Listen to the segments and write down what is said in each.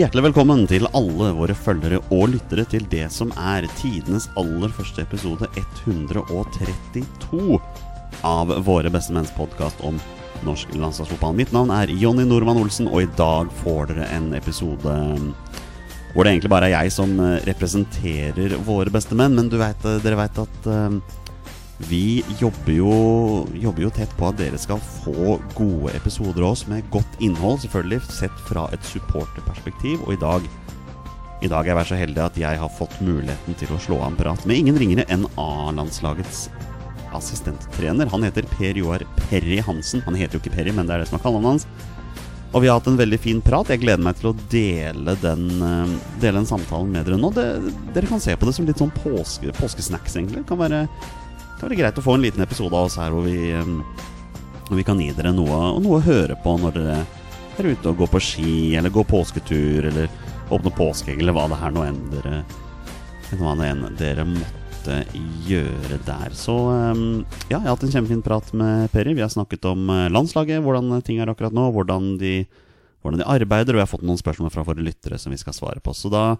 Hjertelig velkommen til alle våre følgere og lyttere til det som er tidenes aller første episode 132 av Våre bestemenns podkast om norsk landslagsfotball. Mitt navn er Jonny Normann Olsen, og i dag får dere en episode hvor det egentlig bare er jeg som eh, representerer våre bestemenn. Men du vet, dere veit at uh, vi jobber jo, jobber jo, tett på at dere skal få gode episoder av oss med godt innhold, selvfølgelig sett fra et supporterperspektiv. Og i dag, i dag er jeg så heldig at jeg har fått muligheten til å slå av en prat med ingen ringere enn A-landslagets assistenttrener. Han heter Per Joar Perry Hansen. Han heter jo ikke Perry, men det er det som er kallenavnet hans. Og vi har hatt en veldig fin prat. Jeg gleder meg til å dele den, uh, dele den samtalen med dere nå. Det, dere kan se på det som litt sånn påske, påskesnacks, egentlig. Det kan være, kan det greit å få en liten episode av oss her hvor vi, hvor vi kan gi dere noe, noe, å høre på når dere er ute og går på ski, eller går påsketur, eller åpner påskeegg, eller hva det her nå enn dere, hva det enn dere måtte gjøre der. Så ja, jeg har hatt en kjempefin prat med Peri. Vi har snakket om eh, landslaget, hvordan ting er akkurat nå, hvordan de, hvordan de arbeider. Og vi har fått noen spørsmål fra våre lyttere som vi skal svare på. Så da,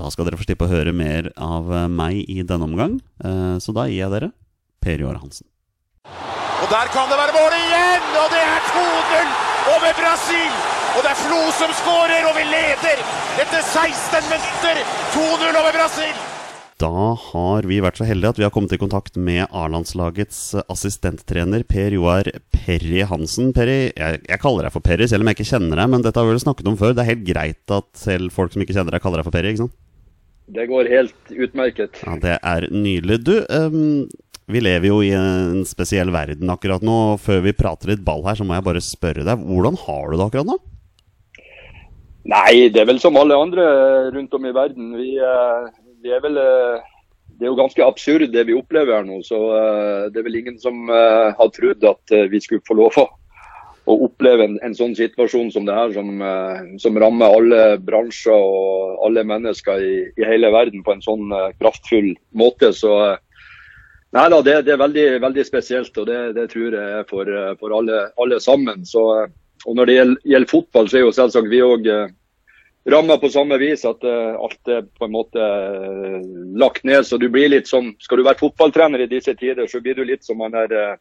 da skal dere få slippe å høre mer av eh, meg i denne omgang. Eh, så da gir jeg dere Per Joar Hansen. Og der kan det være mål igjen! Og det er 2-0 over Brasil! Og det er Flo som skårer, og vi leder etter 16 minutter! 2-0 over Brasil! Da har vi vært så heldige at vi har kommet i kontakt med A-landslagets assistenttrener Per Joar Perry Hansen. Perry, jeg, jeg, kaller deg for Perry selv om jeg ikke kjenner deg, men dette har vi vel snakket om før. Det er helt greit at selv folk som ikke kjenner deg, kaller deg for Perry, ikke sant? Det går helt utmerket. Ja, Det er nydelig. Du, um, vi lever jo i en spesiell verden akkurat nå. og Før vi prater litt ball her, så må jeg bare spørre deg, hvordan har du det akkurat nå? Nei, det er vel som alle andre rundt om i verden. Vi, vi det er vel eh, det er jo ganske absurd det vi opplever her nå. så uh, Det er vel ingen som har trodd at vi skulle få lov å, å oppleve en, en, sånn situasjon som det her, som, som, rammer alle bransjer og alle mennesker i, i hele verden på en sånn kraftfull måte. Så nei da, det, det, er veldig, veldig spesielt, og det, det tror jeg er for, for alle, alle, sammen. Så, og Når det gjelder, gjelder, fotball, så er jo selvsagt vi òg ramma på samme vis. At eh, alt er på en måte uh, lagt ned. Så du blir litt som Skal du være fotballtrener i disse tider, så blir du litt som han der uh,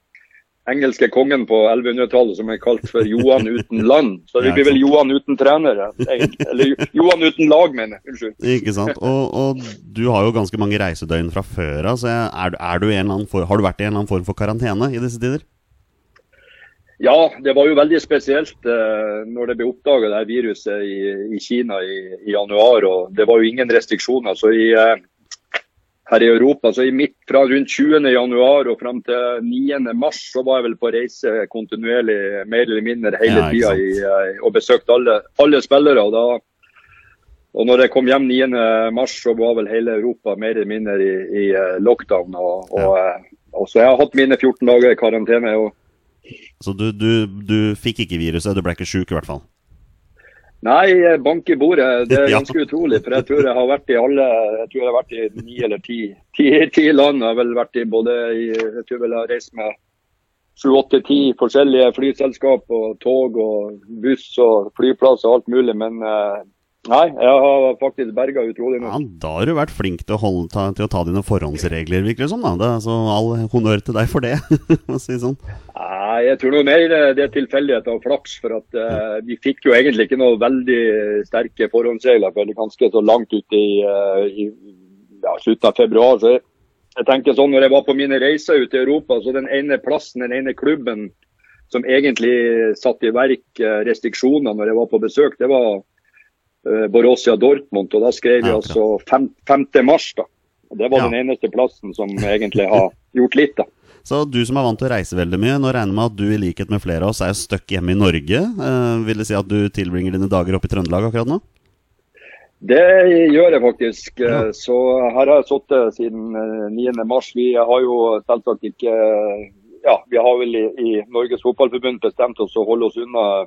engelske kongen på 1100-tallet som er kalt for Johan uten land. Så det blir vel Johan uten trener. Eller Johan uten lag, mener jeg. Unnskyld. Ikke sant. Og, og, du har jo ganske mange reisedøgn fra før av. Så er, er du for, har du vært i en eller annen form for karantene i disse tider? Ja, det var jo veldig spesielt eh, når det ble oppdaga det viruset i, i Kina i, i, januar. og Det var jo ingen restriksjoner. så i, eh, her i Europa, så i midt fra rundt 20. januar og frem til 9. mars, så var jeg vel på reise kontinuerlig mer eller mindre hele ja, tida eh, og besøkte alle, alle spillere. og da og når jeg kom hjem 9. mars, så var vel hele Europa mer eller mindre i, i eh, lockdown. Og, og, ja. Eh, og, så jeg har hatt mine 14 dager i karantene. og så du, du, du fikk ikke viruset, du ble ikke sjuk i hvert fall? Nei, bank i bordet. Det er ganske ja. utrolig. For jeg tror jeg har vært i alle Jeg tror jeg har vært i ni eller ti, ti, ti land. Jeg har vel vært i både i, Jeg tror vel jeg har reist med sju, åtte, ti forskjellige flyselskap og tog og buss og flyplass og alt mulig. Men uh, Nei, jeg har faktisk berga utrolig mye. Ja, da har du vært flink til å, holde, ta, til å ta dine forhåndsregler, virker det som. Da. Det, så all honnør til deg for det, å si sånn. Nei, jeg tror noe mer det er tilfeldighet og flaks. For at uh, vi fikk jo egentlig ikke noe veldig sterke forhåndsregler før ganske så langt ut i, uh, i ja, slutten av februar. Så jeg, jeg tenker sånn, når jeg var på mine reiser ut i Europa, så den ene plassen, den ene klubben som egentlig satte i verk uh, restriksjoner når jeg var på besøk, det var Eh, Borussia Dortmund. og Da skrev vi altså 5. mars. da. Og Det var ja. den eneste plassen som egentlig har gjort litt. da. Så du som er vant til å reise veldig mye, nå regner jeg med at du i likhet med flere av oss er stuck hjemme i Norge. Eh, vil det si at du tilbringer dine dager oppe i Trøndelag akkurat nå? Det gjør jeg faktisk. Ja. Så her har jeg sittet siden 9.3. mars. vi har jo selvsagt ikke Ja, vi har vel i, i Norges Fotballforbund bestemt oss å holde oss unna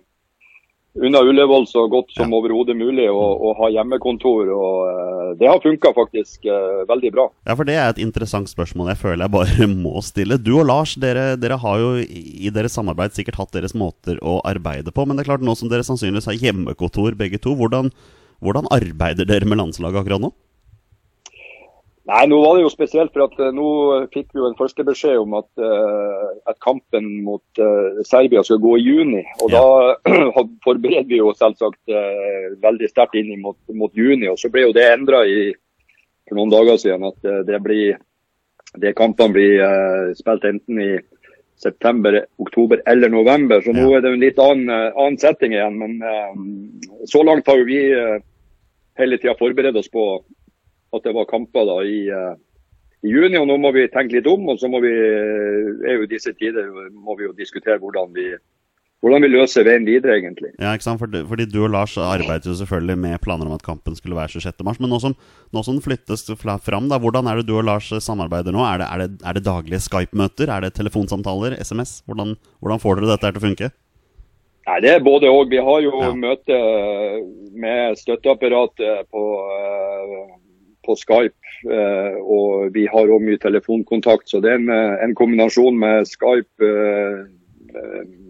unna Ullevål så godt som ja. overhodet mulig og, og, ha hjemmekontor. og uh, Det har funka faktisk uh, veldig bra. Ja, for Det er et interessant spørsmål jeg føler jeg bare må stille. Du og Lars, dere, dere har jo i deres samarbeid sikkert hatt deres måter å arbeide på. Men det er klart nå som dere sannsynligvis har hjemmekontor begge to, hvordan, hvordan arbeider dere med landslaget akkurat nå? Nei, nå var det jo spesielt, for at uh, nå fikk vi jo en første beskjed om at, uh, at kampen mot uh, Serbia skulle gå i juni. Og ja. da forbereder vi jo selvsagt veldig sterkt inn mot, mot, juni. Og så ble jo det endra for noen dager siden. At det blir de kampene blir spilt enten i september, oktober eller november. Så nå er det en litt annen, annen setting igjen. Men så langt har jo vi hele tida forberedt oss på at det var kamper da i, uh, i, juni. og Nå må vi tenke litt om, og så må vi, er jo disse tider må vi jo diskutere hvordan vi, hvordan vi løser veien videre, egentlig. Ja, ikke sant? Fordi, fordi du og Lars arbeidet jo selvfølgelig med planer om at kampen skulle være 26.3. Men nå som, nå som den flyttes fram, da, hvordan er det du og Lars samarbeider nå? Er det, er det, er det daglige Skype-møter? Er det telefonsamtaler? SMS? Hvordan, hvordan får dere dette til å funke? Nei, Det er både og. Vi har jo ja. møte med støtteapparatet på uh, på Skype. Eh, og vi har òg mye telefonkontakt, så det er en, eh, en kombinasjon med Skype, eh,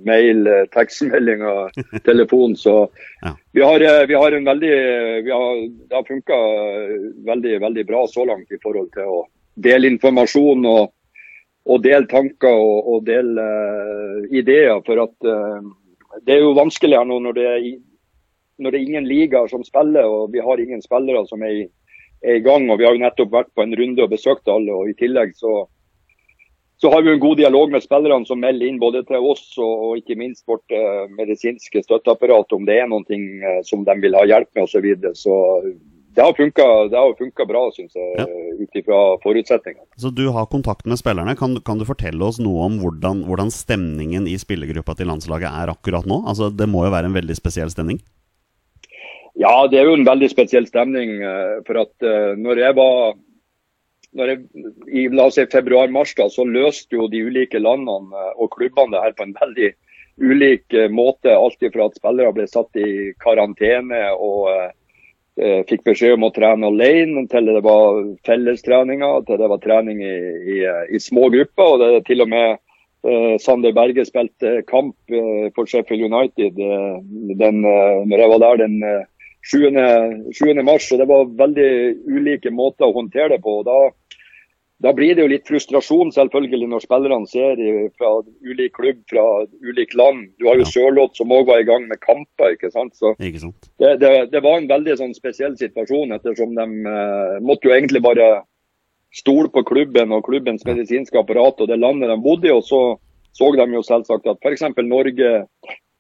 mail, tekstmeldinger, telefon. Så ja. vi, har, vi, har, en veldig vi har, Det har funka veldig, veldig bra så langt i forhold til å dele informasjon og, og dele tanker og, og dele uh, ideer. For at uh, det er jo vanskeligere nå når det er, når det er ingen ligaer som spiller, og vi har ingen spillere som er i er i gang. og Vi har jo nettopp vært på en runde og besøkt alle. og I tillegg så, så har vi en god dialog med spillerne som melder inn både til oss og, og ikke minst vårt eh, medisinske støtteapparat om det er noe eh, som de vil ha hjelp med osv. Så, videre. så det har funka bra, syns jeg, ja. ut ifra forutsetningene. Så du har kontakt med spillerne. Kan, kan, du fortelle oss noe om hvordan, hvordan stemningen i spillergruppa til landslaget er akkurat nå? Altså, Det må jo være en veldig spesiell stemning? Ja, det er jo en veldig spesiell stemning. Eh, for at uh, når jeg var når jeg, I la oss si februar-mars da, så løste jo de ulike landene uh, og klubbene det her på en veldig ulik uh, måte. Alt fra at spillere ble satt i karantene og fikk beskjed om å trene alene, til det var fellestreninger, til det var trening i, i, i små grupper. og det er til og med Sander Berge spilte kamp for Sheffield United den, når jeg var der den 7. mars, og Det var veldig ulike måter å håndtere det på. da, da blir det jo litt frustrasjon selvfølgelig når spillerne ser fra ulik klubb, fra ulik land. Du har jo ja. Sørloth som òg var i gang med kamper. ikke sant? Så ikke sant? Det, det, det, var en veldig sånn spesiell situasjon, ettersom de eh, måtte jo egentlig bare stole på klubben og klubbens medisinske apparat og det landet de bodde i. Og så så de jo selvsagt at f.eks. Norge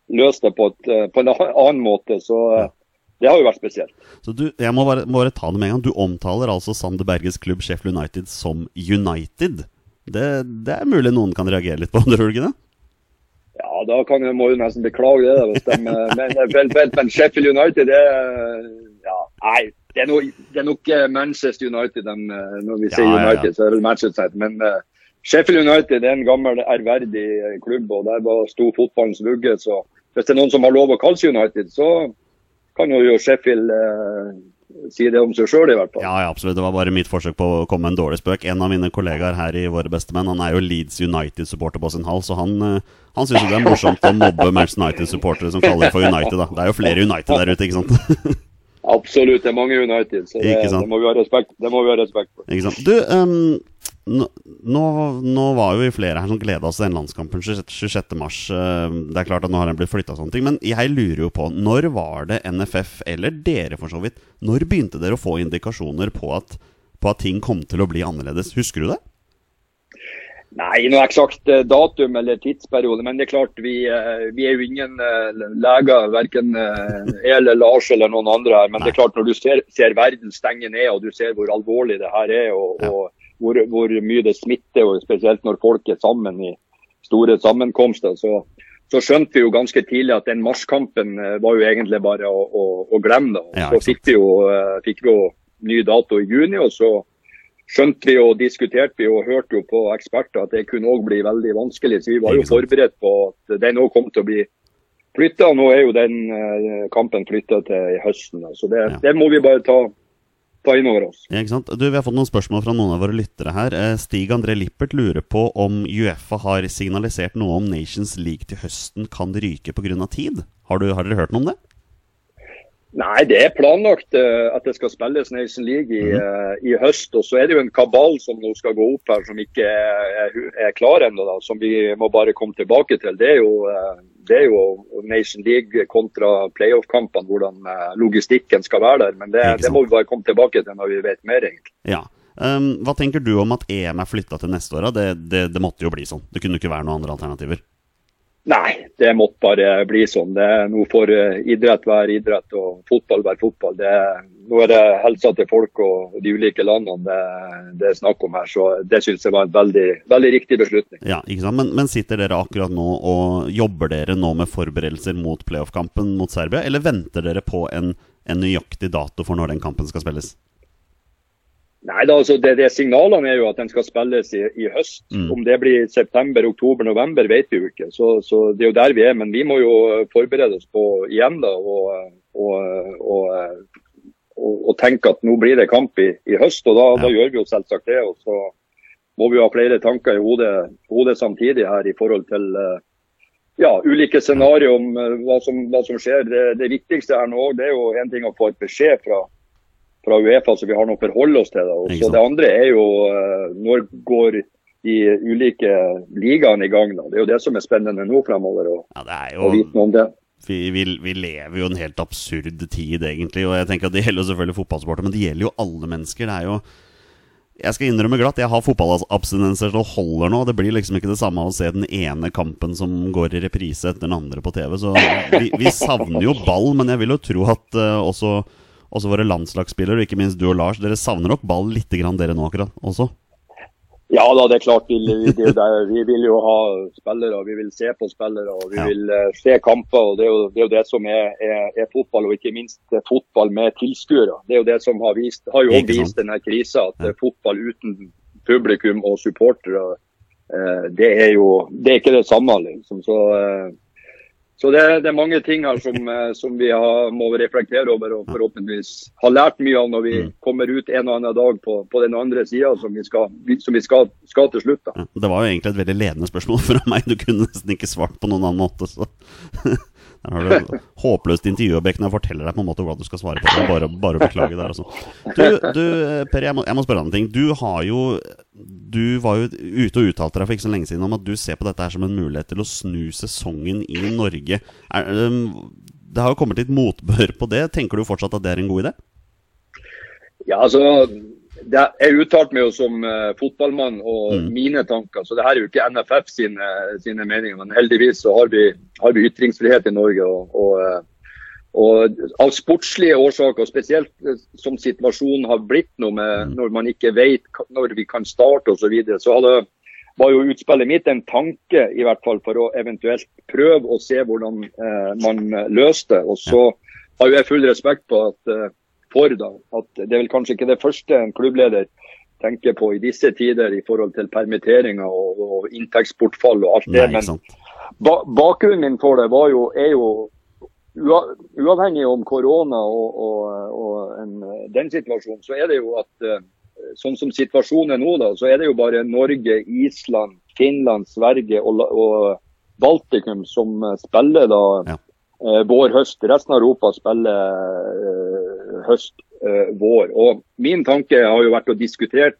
løste det på, et, eh, på en annen måte. så ja. Det har jo vært spesielt. Så du, Jeg må bare, må bare, ta det med en gang. Du omtaler altså Sander Berges klubb Sheffield United som United. Det, det, er mulig noen kan reagere litt på, tror du ikke det? Ja, da kan jeg, må jeg nesten beklage det. Hvis de, men, men, men, Sheffield United det ja, Nei, det er, nok, det er nok eh, Manchester United de, eh, Når vi sier United, ja, ja. så er det Manchester United. Men uh, Sheffield United er en gammel, ærverdig klubb, og der var sto fotballens vugge. Så hvis det er noen som har lov å kalle seg United, så kan jo Sheffield eh, si det om seg sjøl, i hvert fall. Ja, ja, absolutt. Det var bare mitt forsøk på å komme med en dårlig spøk. En av mine kollegaer her i Våre bestemenn han er jo Leeds United-supporter på sin hall, så han, eh, han syns det er morsomt å mobbe Manchester United-supportere som kaller det for United. Da. Det er jo flere United der ute, ikke sant? Absolutt, det er mange United, så det, det, må, vi ha respekt, det må vi ha respekt for. Ikke sant? Du, um, nå, nå, var jo vi flere her som gleda oss til den landskampen 26.3. Eh, det er klart at nå har den blitt flytta og sånne ting, men jeg lurer jo på Når var det NFF, eller dere for så vidt, når begynte dere å få indikasjoner på at, på at ting kom til å bli annerledes? Husker du det? Nei, noe eksakt sagt datum eller tidsperiode. Men det er klart, vi, eh, vi er jo ingen leger, verken jeg eller Lars eller noen andre her. Men det er klart, når du ser, ser, verden stenge ned, og du ser hvor alvorlig det her er, og, og hvor, hvor, mye det smitter, og spesielt når folk er sammen i store sammenkomster. Så, så skjønte vi jo ganske tidlig at den marsjkampen eh, var jo egentlig bare å, å, å glemme. Da. Ja, så fikk vi, jo, eh, fikk vi, jo, ny dato i juni, og så skjønte vi og diskuterte vi og hørte jo på eksperter at det kunne òg bli veldig vanskelig. Så vi var jo forberedt på at den òg kom til å bli flytta. Nå er jo den eh, kampen flytta til i høsten. Så det, Ja. det må vi bare ta, ta inn over oss. Ja? Du, Vi har fått noen spørsmål fra noen av våre lyttere her. Eh, Stig André Lippert lurer på om Uefa har signalisert noe om Nations League til høsten kan ryke pga. tid. Har, du, har dere hørt noe om det? Nei, det er planlagt eh, at det skal spilles Nation League i, mm. i høst. Og så er det jo en kabal som nå skal gå opp her, som ikke er, er, er klar ennå. Som vi må bare komme tilbake til. Det er jo, det er jo Nation League kontra playoff-kampene, hvordan eh, logistikken skal være der. Men det, det må vi bare komme tilbake til når vi vet mer, egentlig. Ja. Um, hva tenker du om at EM er flytta til neste år? Det, det, det måtte jo bli sånn. Det kunne ikke være noen andre alternativer. Nei, det måtte bare bli sånn. Det Nå får eh, idrett være idrett og fotball være fotball. Det, nå er det helsa til folk og de ulike landene det, det er snakk om her. Så det syns jeg var en veldig, veldig riktig beslutning. Ja, ikke sant? Men, men sitter dere akkurat nå og jobber dere nå med forberedelser mot playoff-kampen mot Serbia, eller venter dere på en, en nøyaktig dato for når den kampen skal spilles? Nei, da, altså det, det Signalene er jo at den skal spilles i, i høst. Mm. Om det blir september, oktober, november, vet vi jo ikke. Så, så Det er jo der vi er. Men vi må jo forberede oss på igjen da, og, og, og, og, tenke at nå blir det kamp i, i høst. og da, Ja. da gjør vi jo selvsagt det. og så må vi ha flere tanker i hodet, hodet samtidig her i forhold til eh, ja, ulike scenarioer om eh, hva, som, hva som skjer. Det, det viktigste her nå det er jo en ting å få et beskjed fra, fra Uefa, så vi har noe å forholde oss til. Det. Og så det andre er jo eh, når går de ulike ligaene i gang. Da. Det er jo det som er spennende nå fremover, å Ja, jo vite noe om det. vi, vi, vi lever jo en helt absurd tid, egentlig. Og jeg tenker at Det gjelder jo selvfølgelig fotballsporter, men det gjelder jo alle mennesker. Det er jo Jeg skal innrømme glatt, jeg har fotballabstinenser som holder nå. Det blir liksom ikke det samme å se den ene kampen som går i reprise etter den andre på TV. Så vi, vi savner jo ball, men jeg vil jo tro at uh, også, også våre landslagsspillere, og ikke minst du og Lars, dere savner nok ball litt, grann, dere nå akkurat også. Ja da, det er klart. Vi, vi, det vi vil jo ha spillere, vi vil se på spillere og vi Ja. vil eh, se kamper. og Det er jo det, er jo det som er, er, er fotball, og ikke minst eh, fotball med tilskuere. Det er jo det som har, vist, har jo vist denne krisa, at Ja. eh, fotball uten publikum og supportere, det er jo det er ikke det samme. liksom. Så, så det, det er mange ting her som, eh, som vi har, må reflektere over og forhåpentligvis har lært mye av når vi Mm. kommer ut en og annen dag på, på den andre sida, som vi, skal, som vi skal, skal til slutt. da. Det var jo egentlig et veldig ledende spørsmål fra meg. Du kunne nesten ikke svart på noen annen måte. Så. Der har du håpløst intervjuobjekt når jeg forteller deg på en måte hva du skal svare på. Bare, bare beklage der, altså. Du, du Per, jeg må, jeg må spørre deg en ting. Du har jo Du var jo ute og uttalte deg for ikke så lenge siden om at du ser på dette her som en mulighet til å snu sesongen i Norge. Er, um, det har jo kommet litt motbør på det. Tenker du fortsatt at det er en god idé? Ja, altså, det, Jeg uttalte meg jo som eh, fotballmann og Mm. mine tanker, så det her er jo ikke NFF sine, sine meninger. Men heldigvis så har vi, har vi ytringsfrihet i Norge. og, og eh, og Av sportslige årsaker, spesielt eh, som situasjonen har blitt nå, med, Mm. når man ikke vet når vi kan starte osv., så, videre, så hadde, var jo utspillet mitt en tanke i hvert fall for å eventuelt prøve å se hvordan eh, man eh, løste det. Og så har jo jeg full respekt på at, eh, for da, at det er vel kanskje ikke det første en klubbleder tenker på i disse tider i forhold til permitteringer og, og inntektsbortfall og alt det. Nei, men ba bakgrunnen min for det var jo, er jo uavhengig om korona og, og, og en, den situasjonen, så er det jo at eh, sånn som situasjonen er nå, da, så er det jo bare Norge, Island, Finland, Sverige og, og Baltikum som eh, spiller da Ja. eh, vår høst. Resten av Europa spiller eh, høst eh, vår. Og Min tanke har jo vært å diskutere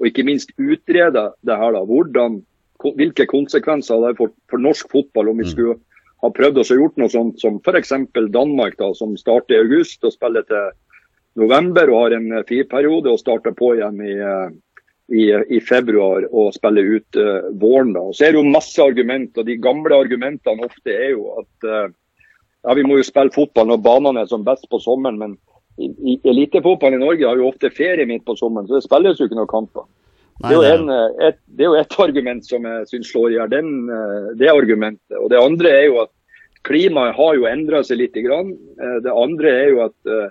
og ikke minst utrede det her. da, hvordan, Hvilke konsekvenser det er for, for norsk fotball om vi Mm. skulle ha prøvd å gjort noe sånt som f.eks. Danmark, da, som starter i august og spiller til november og har en eh, fireperiode og starter på igjen i, eh, i, i februar og spiller ut uh, våren. da. Og Så er det jo masse argumenter. De gamle argumentene ofte er jo at uh, ja, vi må jo spille fotball når banene er som best på sommeren. Men i, i elitefotballen i Norge har jo ofte ferie midt på sommeren, så det spilles jo ikke noen kamper. Nei, Det er, en, eh, et, det er jo et argument som jeg syns slår i hjel eh, det argumentet. Og Det andre er jo at klimaet har jo endra seg litt. Grann. Eh, Det andre er jo at uh,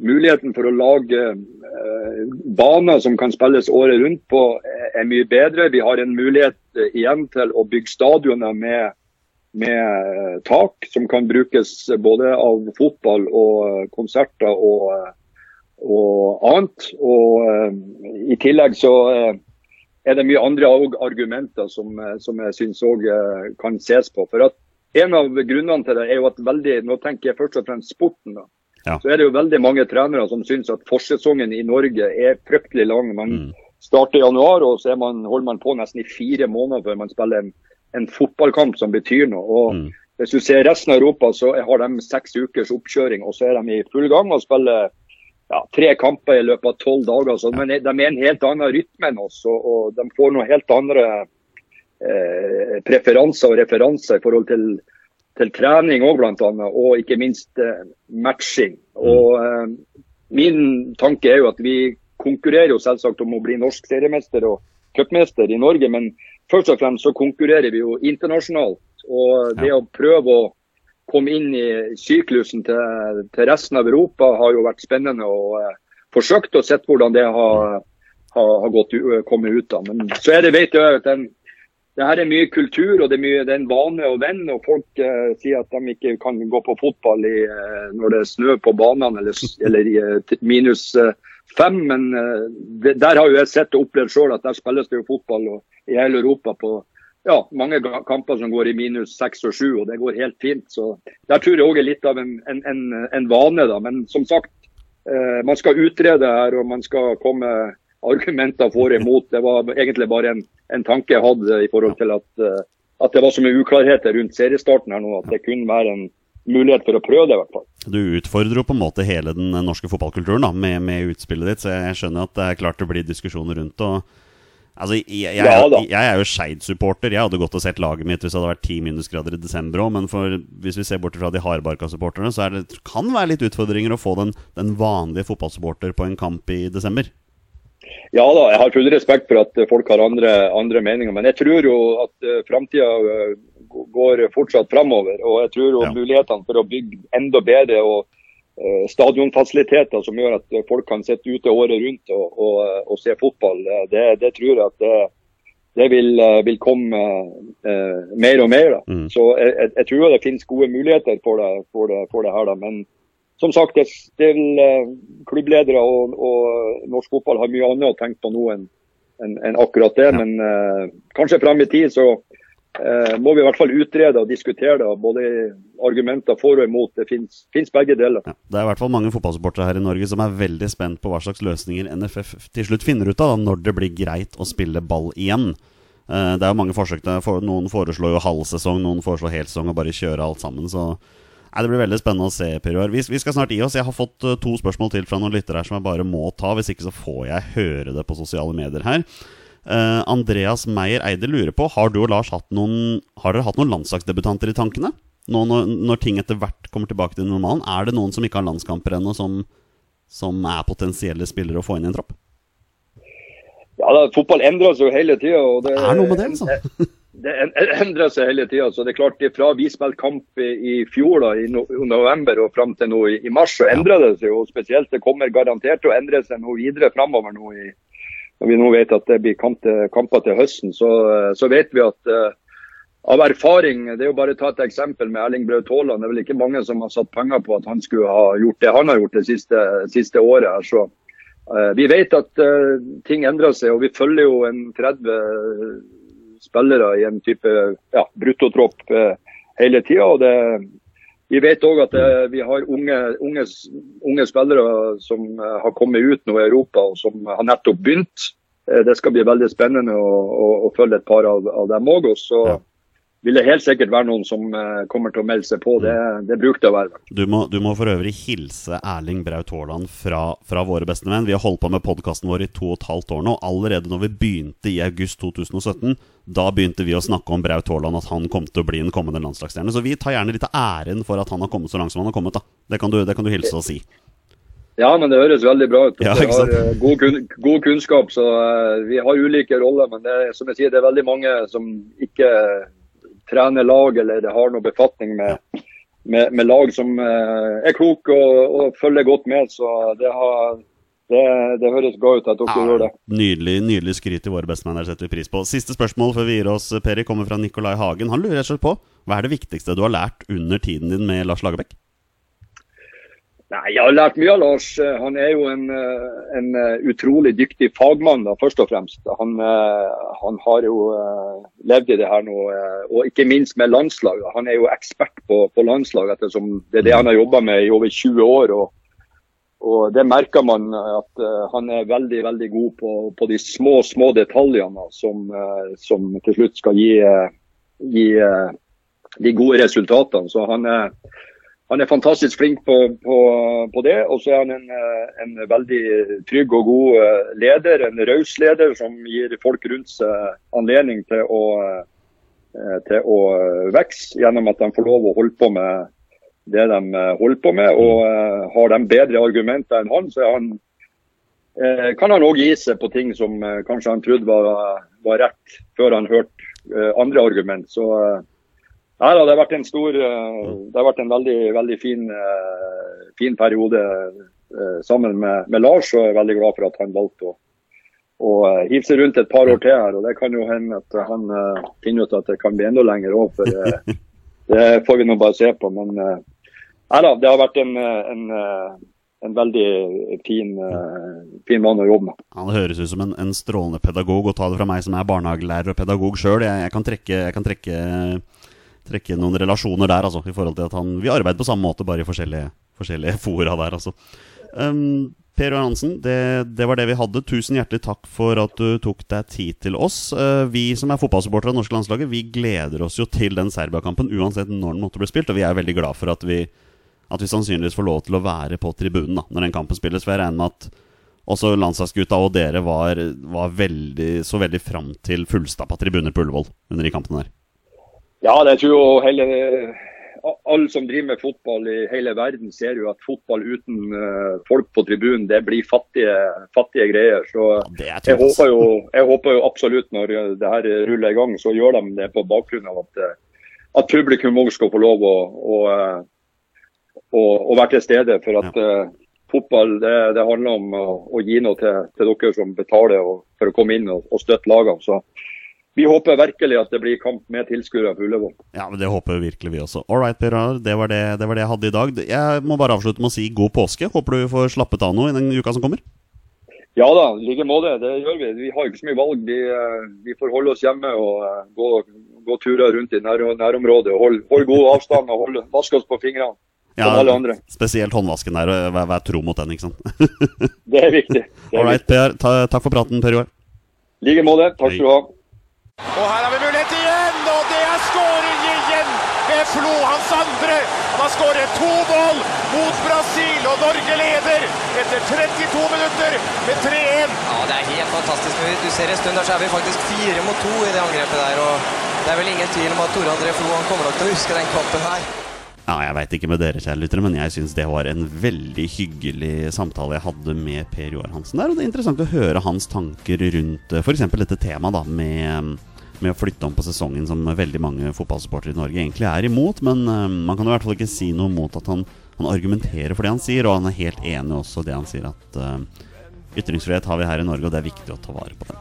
muligheten for å lage uh, baner som kan spilles året rundt på, er mye bedre. Vi har en mulighet uh, igjen til å bygge stadioner med med tak, som kan brukes både av fotball og konserter og, og annet. Og i tillegg så er det mye andre argumenter som, som jeg syns òg kan ses på. For at En av grunnene til det er jo at veldig, nå tenker jeg først og fremst sporten. da, ja. Så er det jo veldig mange trenere som syns at forsesongen i Norge er fryktelig lang. Man mm. starter i januar, og så man, holder man på nesten i fire måneder før man spiller en, en fotballkamp som betyr noe. Og mm. Hvis du ser resten av Europa, så har de seks ukers oppkjøring, og så er de i full gang og spiller ja, tre kamper i løpet av tolv dager. Så men de er en helt annen rytme enn oss, og, og de får noen helt andre eh, preferanser og referanser i forhold til, til trening òg, bl.a. Og ikke minst eh, matching. Og eh, Min tanke er jo at vi konkurrerer jo selvsagt om å bli norsk seriemester og cupmester i Norge, men først og fremst så konkurrerer vi jo internasjonalt. Og det å prøve å komme inn i syklusen til, til, resten av Europa har jo vært spennende. og uh, forsøkt å sett hvordan det har, har, har gått, kommet ut av. Men så er det, vet jeg, den, det her er mye kultur og det er, mye, det en vane og venn. og Folk uh, sier at de ikke kan gå på fotball i, når det er snø på banene eller, eller i minus fem. Men det, der har jo jeg sett og opplevd sjøl at der spilles det jo fotball i hele Europa på ja, mange kamper som går i minus seks og sju, og det går helt fint. Så Der tror jeg òg er litt av en, en, en, en, vane. da, Men som sagt, eh, man skal utrede her og man skal komme argumenter for og imot. Det var egentlig bare en, tanke jeg hadde i forhold til at, eh, at det var så mye uklarheter rundt seriestarten her nå, at det kunne være en mulighet for å prøve det. i hvert fall. Du utfordrer jo på en måte hele den norske fotballkulturen da, med, med utspillet ditt, så jeg skjønner at det er klart det blir diskusjoner rundt. og Altså, jeg, jeg, jeg, jeg, er jo Skeid-supporter. Jeg hadde gått og sett laget mitt hvis det hadde vært ti minusgrader i desember òg, men for, hvis vi ser bort fra de hardbarka-supporterne, så det, kan det være litt utfordringer å få den, den vanlige fotballsupporter på en kamp i desember. Ja da, jeg har full respekt for at folk har andre, andre meninger, men jeg tror jo at uh, framtida uh, går fortsatt framover. Og jeg tror jo ja. mulighetene for å bygge enda bedre og Eh, stadionfasiliteter som gjør at folk kan sitte ute året rundt og, og, og se fotball. Det, det, tror jeg at det, det vil, eh, vil, komme uh, mer og mer. Mm. Så jeg, jeg, tror det finnes gode muligheter for det, for det, for her. Da. Men som sagt, det, vil, eh, klubbledere og, og, norsk fotball har mye annet å tenke på nå enn en, en akkurat det. Ja. Men uh, kanskje frem i tid så eh, må vi i hvert fall utrede og diskutere det. Både argumenter for og imot. Det fins begge deler. Ja, det er i hvert fall mange fotballsupportere her i Norge som er veldig spent på hva slags løsninger NFF til slutt finner ut av da, når det blir greit å spille ball igjen. Eh, det er jo mange forsøk. Noen foreslår jo halvsesong, noen foreslår helsesong og bare kjøre alt sammen. så Nei, Det blir veldig spennende å se, Per Vi, vi, skal snart gi oss. Jeg har fått uh, to spørsmål til fra noen lyttere her som jeg bare må ta. Hvis ikke så får jeg høre det på sosiale medier her. Uh, Andreas Meyer Eide lurer på Har du og Lars hatt noen Har dere hatt noen landslagsdebutanter i tankene? Nå når, når, ting etter hvert kommer tilbake til normalen, er det noen som ikke har landskamper ennå, som, som, er potensielle spillere å få inn i en tropp? Ja, da, Fotball endrer seg jo hele tida. Det, det er noe med det, altså. det endrer seg hele tida. Så det er klart, fra vi spilte kamp i, fjor, da, i no, november og fram til nå i, i mars, så endrer det seg jo spesielt. Det kommer garantert til å endre seg noe videre framover nå i, når vi nå vet at det blir kamper til høsten, så, så, vet vi at uh, av erfaring Det er jo bare å ta et eksempel med Erling Braut Haaland. Det er vel ikke mange som har satt penger på at han skulle ha gjort det han har gjort det siste, siste året. så uh, Vi vet at uh, ting endrer seg, og vi følger jo en 30 spillere i en type ja, bruttotropp hele tida. Vi vet òg at eh, vi har unge, unge, unge, spillere som eh, har kommet ut nå i Europa og som har nettopp begynt. Eh, det skal bli veldig spennende å, å, å følge et par av, av dem òg. Så ja vil det helt sikkert være noen som uh, kommer til å melde seg på. Det, det bruker det å være. Du må, du må for øvrig hilse Erling Braut Haaland fra, fra, våre beste menn. Vi har holdt på med podkasten vår i to og et halvt år nå. Allerede når vi begynte i august 2017, da begynte vi å snakke om Braut Haaland, at han kom til å bli en kommende landslagsstjerne. Så vi tar gjerne litt av æren for at han har kommet så langt som han har kommet. da. Det kan du, det kan du hilse og si. Ja, men det høres veldig bra ut. Ja, vi har uh, god, kun, god, kunnskap, så uh, vi har ulike roller. Men det, som jeg sier, det er veldig mange som ikke trener lag eller har noe befatning med, med, med lag som eh, er kloke og, og, følger godt med. Så det har, Det, det høres bra ut at dere gjør det. Nydelig, nydelig skryt til våre bestemenn. Der setter vi pris på. Siste spørsmål før vi gir oss, Peri, kommer fra Nikolai Hagen. Han lurer rett og slett på hva er det viktigste du har lært under tiden din med Lars Lagerbäck? Nei, Jeg har lært mye av Lars. Han er jo en, en utrolig dyktig fagmann, da, først og fremst. Han, han, har jo levd i det her nå, og ikke minst med landslaget. Han er jo ekspert på, på landslag, ettersom det er det han har jobba med i over 20 år. og og Det merker man at han er veldig veldig god på, på de små små detaljene som, som til slutt skal gi, gi de gode resultatene. Så han er, han er fantastisk flink på, på, på det. Og så er han en, en, veldig trygg og god leder, en raus leder som gir folk rundt seg anledning til å, til å vokse gjennom at de får lov å holde på med det de holder på med. Og har de bedre argumenter enn han, så han, kan han òg gi seg på ting som kanskje han trodde var, var rett, før han hørte andre argument. Så Nei, det har vært en stor, det har vært en veldig, veldig fin, fin periode sammen med, med, Lars. Og jeg er veldig glad for at han valgte å, å hive seg rundt et par år til her. og Det kan jo hende at han finner ut at det kan bli enda lenger òg. For det får vi nå bare se på. Men nei da, det har vært en, en, en veldig fin, fin mann å jobbe med. Han høres ut som en, en strålende pedagog. Og ta det fra meg som er barnehagelærer og pedagog sjøl. Jeg, jeg, kan trekke, jeg kan trekke trekke noen relasjoner der, altså, i forhold til at han Vi arbeider på samme måte, bare i forskjellige, forskjellige fora der, altså. Um, per Hansen, det, det, var det vi hadde. Tusen hjertelig takk for at du tok deg tid til oss. Uh, vi som er fotballsupportere av norske landslaget, vi gleder oss jo til den Serbia-kampen uansett når den måtte bli spilt, og vi er veldig glad for at vi, at vi sannsynligvis får lov til å være på tribunen da, når den kampen spilles. For jeg regner med at også landslagsgutta og dere var, var veldig, så veldig fram til fullstappa tribuner på Ullevål under de kampene der. Ja, det tror jeg hele, alle som driver med fotball i hele verden ser jo at fotball uten uh, folk på tribunen, det blir fattige, fattige greier. Så jeg, håper jo, jeg, håper jo, absolutt når det her ruller i gang, så gjør de det på bakgrunn av at, at publikum òg skal få lov å, å, å, å, være til stede. For at ja. fotball det, det, handler om å, gi noe til, til, dere som betaler for å komme inn og, og støtte lagene. Så vi håper virkelig at det blir kamp med tilskuere på Ullevål. Ja, men Det håper virkelig vi også. All right, Per Arnar, det, var det, det var det jeg hadde i dag. Jeg må bare avslutte med å si god påske. Håper du får slappet av noe i den uka som kommer? Ja da, i like måte. Det gjør vi. Vi har ikke så mye valg. Vi, vi får holde oss hjemme og gå, gå turer rundt i nær, nærområdet. Hold, hold god avstand og hold, vaske oss på fingrene. Ja. Spesielt håndvasken der. Vær, vær tro mot den, ikke sant? det er viktig. Det er All right, Per. Ta, takk for praten, Per Joar. I like måte. Takk skal du ha. Og her har vi mulighet igjen, og det er skåring igjen med Flo, hans andre. Han har skåret to mål mot Brasil, og Norge leder etter 32 minutter med 3-1. Ja, det er helt fantastisk. Du ser en stund der så er vi faktisk fire mot to i det angrepet der. og Det er vel ingen tvil om at Tore André Flo han kommer nok til å huske den kampen her. Ja, jeg veit ikke med dere, kjære lyttere, men jeg syns det var en veldig hyggelig samtale jeg hadde med Per Joar Hansen der. Og det er interessant å høre hans tanker rundt f.eks. dette temaet da, med, med å flytte om på sesongen, som veldig mange fotballsupportere i Norge egentlig er imot. Men uh, man kan i hvert fall ikke si noe mot at han, han, argumenterer for det han sier, og han er helt enig også i det han sier, at uh, ytringsfrihet har vi her i Norge, og det er viktig å ta vare på det.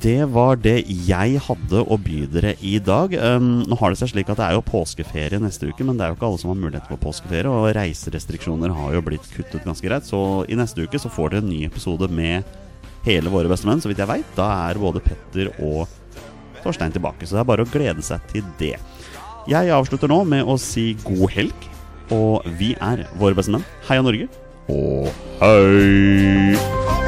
Det var det jeg hadde å by dere i dag. Um, nå har det seg slik at det er jo påskeferie neste uke, men det er jo ikke alle som har mulighet for påskeferie, og reiserestriksjoner har jo blitt kuttet ganske greit. Så i neste uke så får dere en ny episode med hele våre bestemenn, så vidt jeg veit. Da er både Petter og Torstein tilbake, så det er bare å glede seg til det. Jeg avslutter nå med å si god helg, og vi er våre bestemenn. Heia Norge, og hei!